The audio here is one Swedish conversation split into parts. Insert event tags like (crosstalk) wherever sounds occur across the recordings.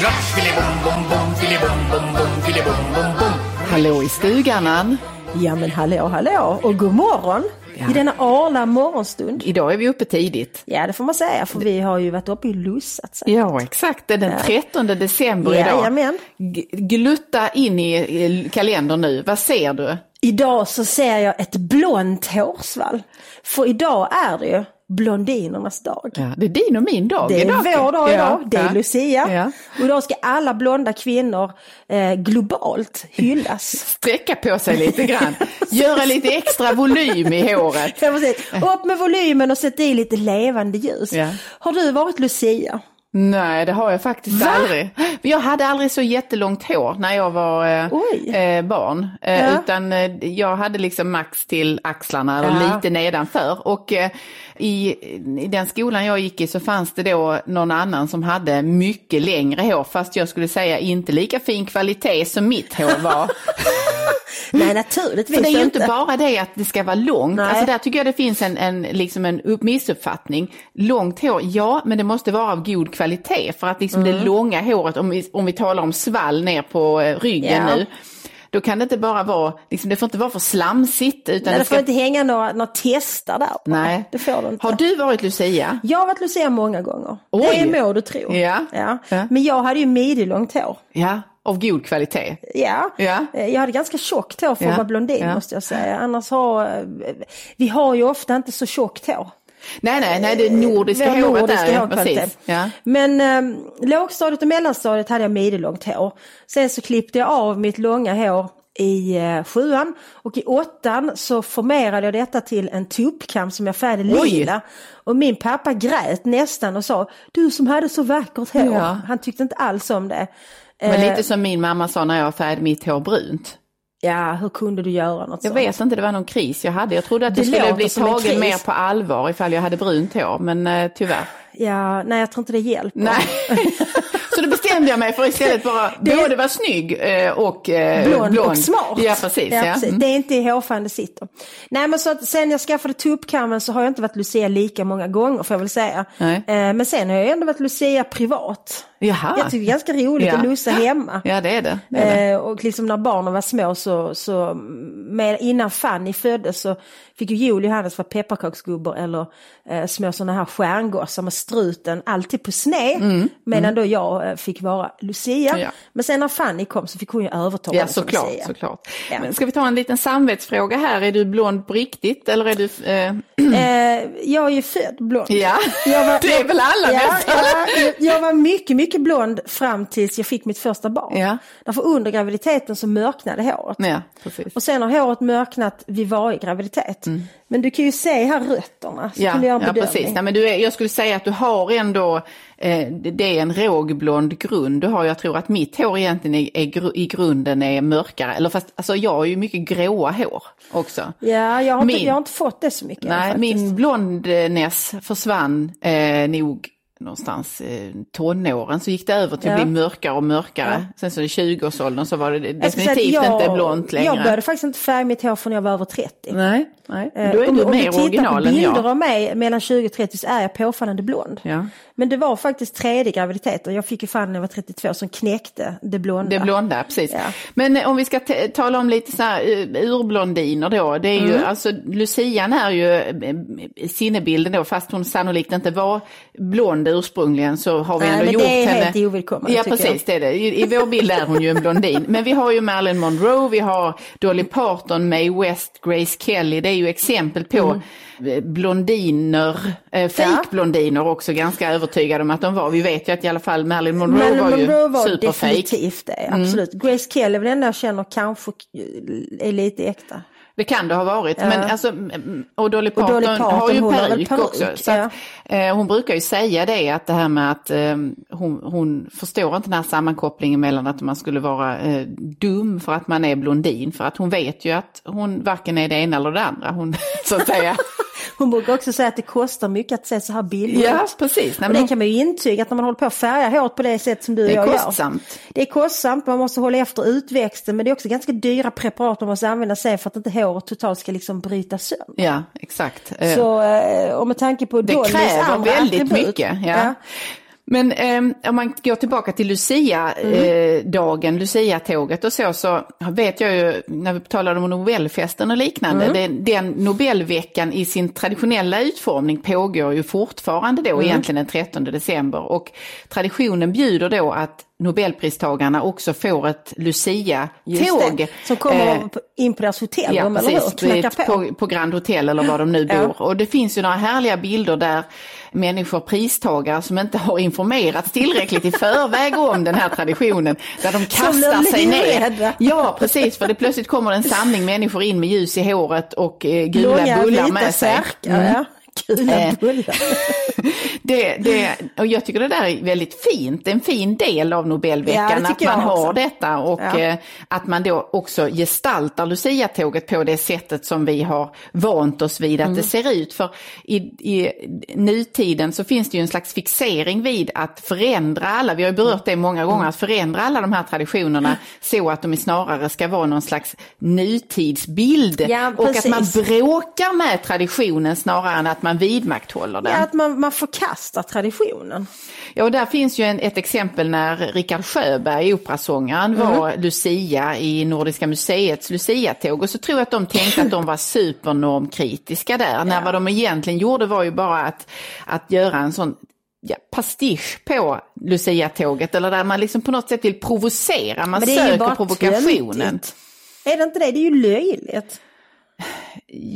Slott, filibom, bom, bom, filibom, bom, bom, filibom, bom, bom. Hallå i stugan Ann. Ja men hallå hallå och god morgon i denna arla morgonstund. Idag är vi uppe tidigt. Ja det får man säga för vi har ju varit uppe i lussat. Ja exakt, det är den 13 december idag. Jajamän. Glutta in i i kalendern nu, vad ser du? Idag så ser jag ett blont hårsvall. För idag är det ju blondinernas dag. Ja, det är din och min dag Det är idag. vår dag Ja, idag, det är ja. Lucia. Ja. Och idag ska alla blonda kvinnor eh, globalt hyllas. (laughs) Sträcka på sig lite grann, göra lite extra volym i håret. Ja, precis. Upp med volymen och sätt i lite levande ljus. Ja. Har du varit Lucia? Nej, det har jag faktiskt Va? aldrig. Jag hade aldrig så jättelångt hår när jag var eh, eh, barn. Eh, Ja. Utan eh, jag hade liksom max till axlarna eller Ja. lite nedanför. Och eh, i, i den skolan jag gick i så fanns det då någon annan som hade mycket längre hår. Fast jag skulle säga inte lika fin kvalitet som mitt hår var. (laughs) Nej naturligtvis För det är ju inte. inte bara det att det ska vara långt. Nej. Alltså där tycker jag det finns en, en, liksom en upp- missuppfattning. Långt hår, ja, men det måste vara av god kvalitet. För att liksom Mm. det långa håret, om vi, om vi talar om svall ner på eh, ryggen Ja. nu. Då kan det inte bara vara, liksom, det får inte vara för slamsigt. Utan Nej, det det ska... får inte hänga några, några testar där. Nej. Det får du inte. Har du varit Lucia? Jag har varit Lucia många gånger. Oj. Det må du tro. Ja. Ja. Ja. Men jag hade ju midjelångt hår. Ja, av god kvalitet. Ja. Ja. Eh, Jag hade ganska tjockt hår för att vara blondin Ja. måste jag säga. Annars har, eh, vi har ju ofta inte så tjockt hår. Nej, nej, nej, det nordiska Vi har håret nordiska där, ja, hårkvalitet. precis. Ja. Men eh, lågstadiet och mellanstadiet hade jag midjelångt hår. Sen så klippte jag av mitt långa hår i eh, sjuan och i åttan så formerade jag detta till en tuppkam som jag färgade lila. Och min pappa grät nästan och sa, du som hade så vackert hår. Ja. Han tyckte inte alls om det. Men Eh, lite som min mamma sa när jag färgade mitt hår brunt. Ja, hur kunde du göra något Jag sånt? vet inte, det var någon kris jag hade. Jag trodde att Det jag skulle bli tagen mer på allvar ifall jag hade brunt hår, men eh, tyvärr. Ja, nej jag tror inte det hjälper. Nej. (laughs) Så då bestämde jag mig för istället bara (laughs) Det- både vara snygg eh, och eh, blond, och smart. Ja, precis. Ja, precis. Mm. Det är inte i hårfärgen det sitter. Nej men så att sen jag skaffade tuppkammen så har jag inte varit Lucia lika många gånger får jag väl säga. Eh, men sen har jag ändå varit Lucia privat. Jaha. Jag tycker det är ganska roligt Ja. att lussa hemma. Ja, det är det. det, är det. Eh, och liksom när barnen var små så, så med, innan Fanny föddes så fick ju Joel och Johannes vara pepparkaksgubbor eller eh, små sådana här stjärngossar med struten alltid på sned. Medan då jag eh, fick vara Lucia. Mm. Ja. Men sen när Fanny kom så fick hon ju överta Ja, såklart. Såklart. Ja. Men ska vi ta en liten samvetsfråga här? Är du blond på riktigt eller är du... Eh, Eh, jag är ju född blond. ja, Jag var- (laughs) det är väl alla Ja, nästan. ja, jag- jag var mycket, mycket blond fram tills jag fick mitt första barn. Ja. Därför under graviditeten så mörknade håret. Ja, precis. Och sen har håret mörknat vid varje graviditet. Men du kan ju se här rötterna. Så Mm. Ja, en ja precis. Nej, men du är, jag skulle säga att du har ändå, det det är en rågblond grund. Du har, jag tror att mitt hår egentligen är, är, i grunden är mörkare. Eller fast, alltså jag har ju mycket gråa hår också. Ja, jag har, inte, Min- jag har inte fått det så mycket. Nej, faktiskt. min blondness försvann eh, nog någonstans eh, tonåren så gick det över till Ja. att bli mörkare och mörkare. Sen så i 20-årsåldern så var det definitivt jag, inte blont längre. Jag började faktiskt inte färga mitt hår förrän jag var över 30. Nej, nej. Eh, Då är om, du om mer du tittar original på än bilder jag. av mig mellan 20 och 30 så är jag påfallande blond. Ja. Men det var faktiskt tredje graviditeten, jag fick ju fan när jag var 32 som knäckte det blonda. Det blonda, precis. Ja. Men eh, om vi ska tala om lite så här uh, urblondiner då. Det är ju, Mm. alltså Lucian är ju eh, sinnebilden då, fast hon sannolikt inte var blond ursprungligen så har vi Nej, ändå men gjort det är henne. helt ovillkommande, Ja, precis, det är det. I, I vår bild är hon ju en blondin. Men vi har ju Marilyn Monroe, vi har Dolly Parton, Mae West, Grace Kelly. Det är ju exempel på Mm. blondiner, eh, fake-blondiner också ganska övertygade om att de var. Vi vet ju att i alla fall Marilyn Monroe Marilyn var Monroe ju var superfake. definitivt det, Mm. absolut. Grace Kelly är väl den enda jag känner kanske är lite äkta. Det kan det ha varit. Men alltså, mm, och Dolly Parton, Dolly Parton, har ju peruk peruk, också. Så att, eh, hon brukar ju säga det att det här med att eh, hon, hon förstår inte den här sammankopplingen mellan att man skulle vara eh, dum för att man är blondin. För att hon vet ju att hon varken är det ena eller det andra. Hon, (laughs) så att säga. Hon brukar också säga att det kostar mycket att se så här billigt ja, precis. Nej, men det kan man ju intyga att när man håller på att färga håret på det sätt som du och det är jag kostsamt. gör. Det är kostsamt, man måste hålla efter utväxten men det är också ganska dyra preparat man måste använda sig för att inte håret totalt ska liksom bryta sönder. Ja, exakt. Så, eh, och med tanke på Det Dollys kräver andra väldigt attribut, mycket. Ja. Men eh, om man går tillbaka till Lucia-dagen, Lucia-tåget och så, så vet jag ju när vi talade om Nobelfesten och liknande, det, den Nobelveckan i sin traditionella utformning pågår ju fortfarande då egentligen den 13 december. Och traditionen bjuder då att Nobelpristagarna också får ett Lucia-tåg. Som kommer Eh, in på deras hotellrum, Ja, eller hur? precis. Knackar på. På, på Grand Hotel eller var de nu (laughs) Ja. bor. Och det finns ju några härliga bilder där människor, pristagare som inte har informerats tillräckligt i förväg om den här traditionen, där de kastar sig ner. Ja, precis, för det plötsligt kommer en samling människor in med ljus i håret och eh, gula Långa bullar vita med sig. särkar, ja. Gula Eh. bullar. Det, det, och jag tycker det där är väldigt fint, en fin del av Ja, Nobelveckan, det att man har detta och Ja. eh, att man då också gestaltar Lucia-tåget på det sättet som vi har vant oss vid att Mm. det ser ut. För i, i nutiden så finns det ju en slags fixering vid att förändra alla, vi har berört det många gånger, att förändra alla de här traditionerna så att de snarare ska vara någon slags nutidsbild. Ja, och att man bråkar med traditionen snarare än att man vidmakthåller den. Ja, att man, man förkastar traditionen. Ja, och där finns ju en, ett exempel när Richard Sjöberg, operasångaren, var Lucia i Nordiska museets Lucia-tåg. Och så tror jag att de tänkte att de var supernormkritiska där. När vad de egentligen gjorde var ju bara att, att göra en sån ja, pastisch på Lucia-tåget. Eller där man liksom på något sätt vill provocera, man söker provokationen. töntigt. Är det inte det? Det är ju löjligt.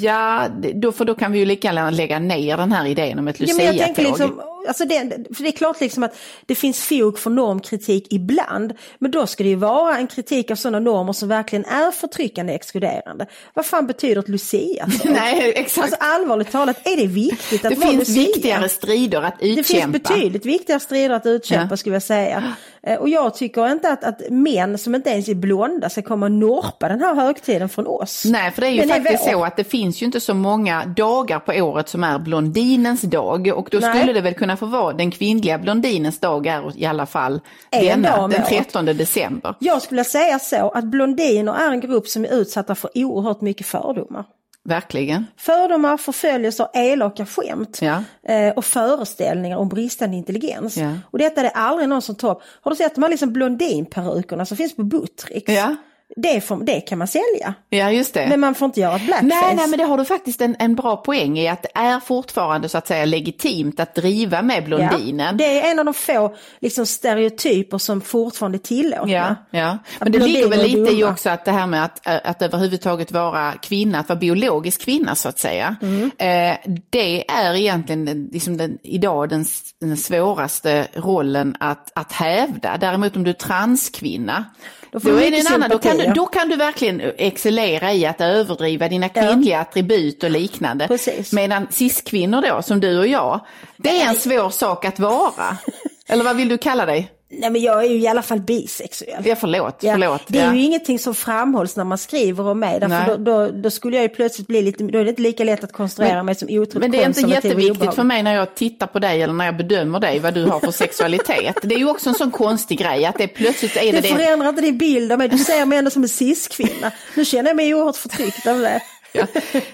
Ja, då, för då kan vi ju lika gärna lägga ner den här idén om ett Ja, men jag tänker Lucia-tåg. liksom, alltså det, för det är klart liksom att det finns fog för normkritik ibland. Men då ska det ju vara en kritik av sådana normer som verkligen är förtryckande exkluderande. Vad fan betyder ett Lucia? (laughs) Nej, exakt. Alltså allvarligt talat, är det viktigt att det vara finns Lucia? viktigare strider att Det finns utkämpa. betydligt viktigare strider att utkämpa Ja. skulle jag säga. Eh, Och jag tycker inte att, att män som inte ens är blonda ska komma och norpa den här högtiden från oss. Nej, för det är ju Den faktiskt vår. så att det finns ju inte så många dagar på året som är blondinens dag och då Nej. skulle det väl kunna få vara den kvinnliga blondinens dag är i alla fall En denna, dag den året. 13 december. Jag skulle säga så att blondiner är en grupp som är utsatta för oerhört mycket fördomar. Verkligen. Fördomar, förföljelser, elaka skämt Ja. eh, och föreställningar om bristande intelligens. Ja. Och detta är det aldrig någon som tar upp. Har du sett de här liksom blondinperukerna som finns på Buttricks? Ja. Det, får, det kan man sälja. Ja, just det. Men man får inte göra ett blackface. Nej, nej, men det har du faktiskt en, en bra poäng i att det är fortfarande så att säga legitimt att driva med blondinen. Ja, det är en av de få liksom, stereotyper som fortfarande är tillåtna. Ja, ja. Men det ligger väl lite i också att det här med att, att överhuvudtaget vara kvinna, att vara biologisk kvinna så att säga. Mm. Eh, det är egentligen liksom den, idag den, den svåraste rollen att, att hävda. Däremot om du är transkvinna, Då då, är det en annan, då, kan du, ja. då kan du verkligen excellera i att överdriva dina kvinnliga attribut och liknande. Precis. Medan cis-kvinnor då, som du och jag, det är en svår sak att vara. (laughs) Eller vad vill du kalla dig? Nej men jag är ju i alla fall bisexuell. Ja, förlåt. Ja, förlåt. det är ja. ju ingenting som framhålls när man skriver om mig. Därför då, då, då skulle jag ju plötsligt bli lite, då är det inte lika lätt att konstruera Men- mig som otroligt Men det är inte jätteviktigt för mig när jag tittar på dig eller när jag bedömer dig vad du har för sexualitet. Det är ju också en sån konstig grej att det plötsligt är det Det det. förändrar inte din bild av mig, du ser mig ändå som en cis-kvinna. Nu känner jag mig oerhört förtryckt av det. Ja.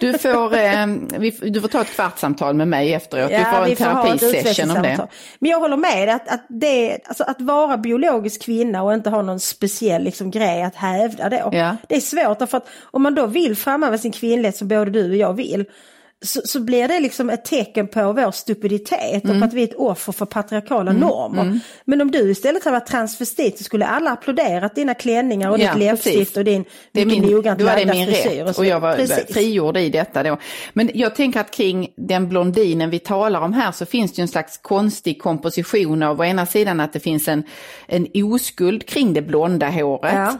Du, får, eh, vi, du får ta ett kvartssamtal med mig efteråt. vi får en terapisession om det. Men jag håller med att, att, det, alltså att vara biologisk kvinna och inte ha någon speciell liksom, grej att hävda då. Ja. Det är svårt därför att om man då vill framhäva sin kvinnlighet som både du och jag vill så, så blir det liksom ett tecken på vår stupiditet Mm. och på att vi är ett offer för patriarkala normer. Men om du istället hade varit transvestit så skulle alla applåderat dina klänningar och Ja, ditt läppstift och din Det är min, noggrant lagda min frisyr. rätt så och jag var Precis. frigjord i detta då. Men jag tänker att kring den blondinen vi talar om här så finns det ju en slags konstig komposition av å ena sidan att det finns en, en oskuld kring det blonda håret. Ja.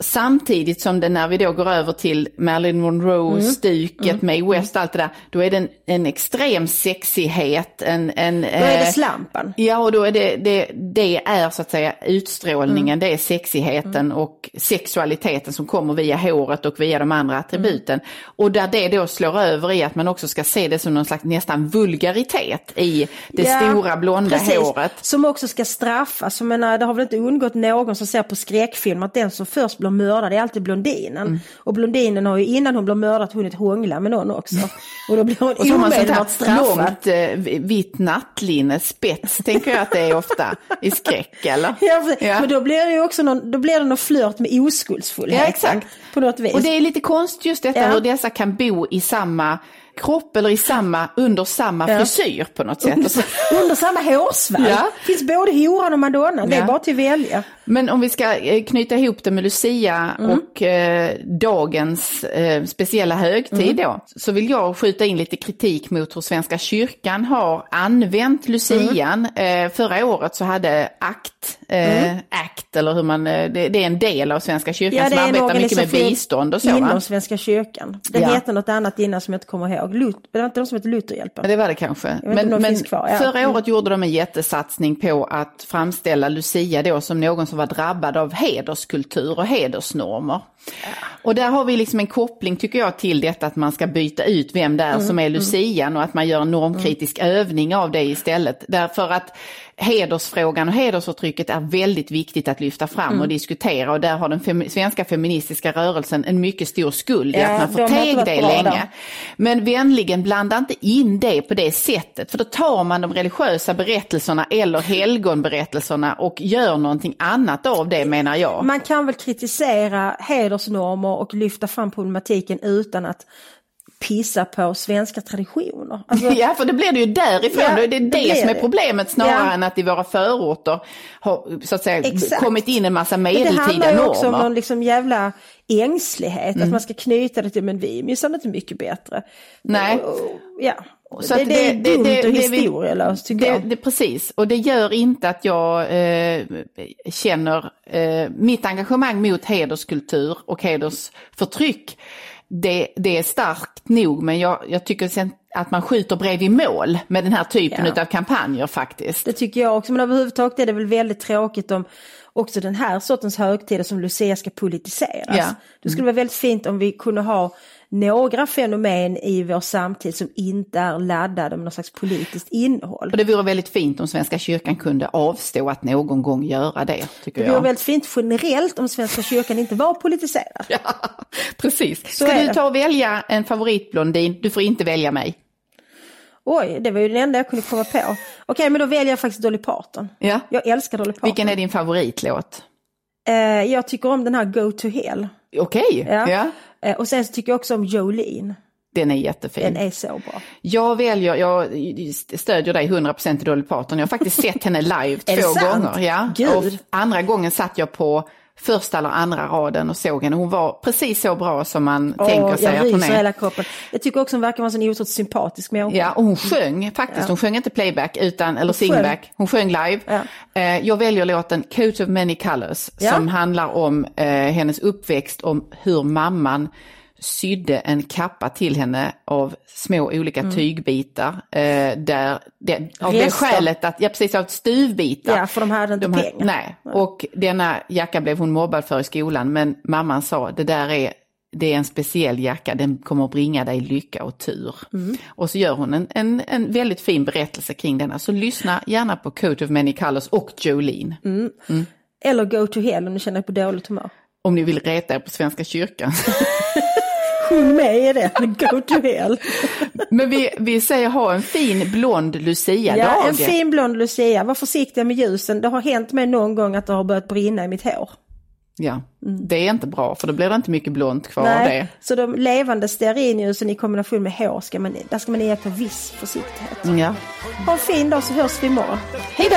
Samtidigt som det när vi då går över till Marilyn Monroe-stuket, Mae West, allt det där, då är det en, en extrem sexighet. En, en, Då är det eh, slampan. Ja, och då är det, det, det är så att säga utstrålningen, det är sexigheten och sexualiteten som kommer via håret och via de andra attributen. Och där det då slår över i att man också ska se det som någon slags nästan vulgaritet i det Ja, stora blonda precis. håret. Som också ska straffas. Jag menar, det har väl inte undgått någon som ser på skräckfilm att den som först blir mördad är alltid blondinen. Mm. Och blondinen har ju innan hon blir mördad hunnit hångla med någon också. (laughs) Och då blir hon Och så omedelbart straffad. långt eh, vitt nattlinne, spets, tänker jag att det är ofta i skräck, eller? Ja, Ja. Men då blir det ju också någon, då blir det någon flört med oskuldsfullhet. Ja, exakt. På något vis. Och det är lite konstigt just detta Ja. hur dessa kan bo i samma kropp eller i samma, under samma Ja. frisyr på något sätt. under, under samma hårsvall. Ja. finns både horan och madonnan. Det är Ja. bara till att välja. Men om vi ska eh, knyta ihop det med Lucia Mm. och eh, dagens eh, speciella högtid Mm. då, så vill jag skjuta in lite kritik mot hur Svenska kyrkan har använt Lucian. Mm. Eh, förra året så hade ACT, eh, ACT eller hur man, eh, det, det är en del av Svenska kyrkan Ja, som arbetar mycket med bistånd och så. Va? Inom Svenska kyrkan. Det Ja. heter något annat innan som jag inte kommer ihåg. Lut, det var inte de som heter Lutherhjälpen. Det var det kanske. Men, men kvar, ja. förra Mm. året gjorde de en jättesatsning på att framställa Lucia då som någon som var drabbad av hederskultur och hedersnormer. Och där har vi liksom en koppling tycker jag till detta att man ska byta ut vem det är Mm, som är lucian och att man gör en normkritisk övning av det istället. Därför att hedersfrågan och hedersförtrycket är väldigt viktigt att lyfta fram Mm. och diskutera och där har den fem svenska feministiska rörelsen en mycket stor skuld i Ja, att man de förteg varit det länge. där. Men vänligen blanda inte in det på det sättet, för då tar man de religiösa berättelserna eller helgonberättelserna och gör någonting annat av det menar jag. Man kan väl kritisera hedersnormer och lyfta fram problematiken utan att pissa på svenska traditioner. Alltså, (laughs) Ja, för det blir det ju därifrån. Ja, det är det det, som är det. problemet snarare Ja. än att i våra förorter har så att säga, Exakt. kommit in en massa Men det medeltida handlar ju också om normer. någon liksom jävla ängslighet, Mm. att man ska knyta det till, men vi är minsann inte mycket bättre. Nej. Ja, Så det, det är dumt det- och det historielöst tycker det, jag. det, Precis, och det gör inte att jag eh, känner eh, mitt engagemang mot hederskultur och hedersförtryck. Det, det är starkt nog, men jag, jag tycker sen att man skjuter bredvid mål med den här typen Ja. av kampanjer faktiskt. Det tycker jag också, men överhuvudtaget är det väl väldigt tråkigt om också den här sortens högtider som Lucia ska politiseras. Ja. Det skulle vara väldigt fint om vi kunde ha några fenomen i vår samtid som inte är laddade med någon slags politiskt innehåll. Och det vore väldigt fint om Svenska kyrkan kunde avstå att någon gång göra det, tycker Det vore jag. väldigt fint generellt om Svenska kyrkan inte var politiserad. (laughs) Ja, precis. Så Ska du ta och välja en favoritblondin? Du får inte välja mig. Oj, det var ju det enda jag kunde komma på. Okej, men då väljer jag faktiskt Dolly Parton. Ja. Jag älskar Dolly Parton. Vilken är din favoritlåt? Eh, jag tycker om den här Go to Hell. Okej, Ja. ja. Eh, och sen så tycker jag också om Jolene. Den är jättefin. Den är så bra. Jag väljer, jag stödjer dig 100% i Dolly Parton. Jag har faktiskt sett henne live (laughs) två sant? gånger. Ja. Gud. Och andra gången satt jag på första eller andra raden och såg henne. Hon var precis så bra som man tänker Åh, sig att hon är. hela kroppen. Jag tycker också hon verkar vara en otroligt sympatisk människa. Ja, och hon sjöng faktiskt. Hon sjöng inte playback utan, eller sjöng. singback. Hon sjöng live. Ja. Eh, Jag väljer låten Coat of Many Colors Ja. som handlar om eh, hennes uppväxt, om hur mamman sydde en kappa till henne av små olika Mm. tygbitar. Eh, där det, av det Rester. skälet att, ja precis av stuvbitar. Ja, för de hade inte De hade- pengar. Nej, och denna jacka blev hon mobbad för i skolan men mamman sa det där är det är en speciell jacka, den kommer att bringa dig lycka och tur. Mm. Och så gör hon en, en, en väldigt fin berättelse kring denna. Så lyssna gärna på Coat of Many Colors och Jolene. Mm. Eller Go to Hell om du känner dig på dåligt humör. Om ni vill reta er på Svenska kyrkan. (laughs) Sjung med i det, Go to Hell. Men vi, vi säger ha en fin blond Lucia-dag. Ja, en fin blond Lucia. Var försiktiga med ljusen. Det har hänt mig någon gång att det har börjat brinna i mitt hår. Ja, det är inte bra för då blir det inte mycket blont kvar av det. Så de levande stearinljusen i kombination med hår, ska man, där ska man iaktta viss försiktighet. Ja. Ha en fin dag så hörs vi imorgon. Hej då!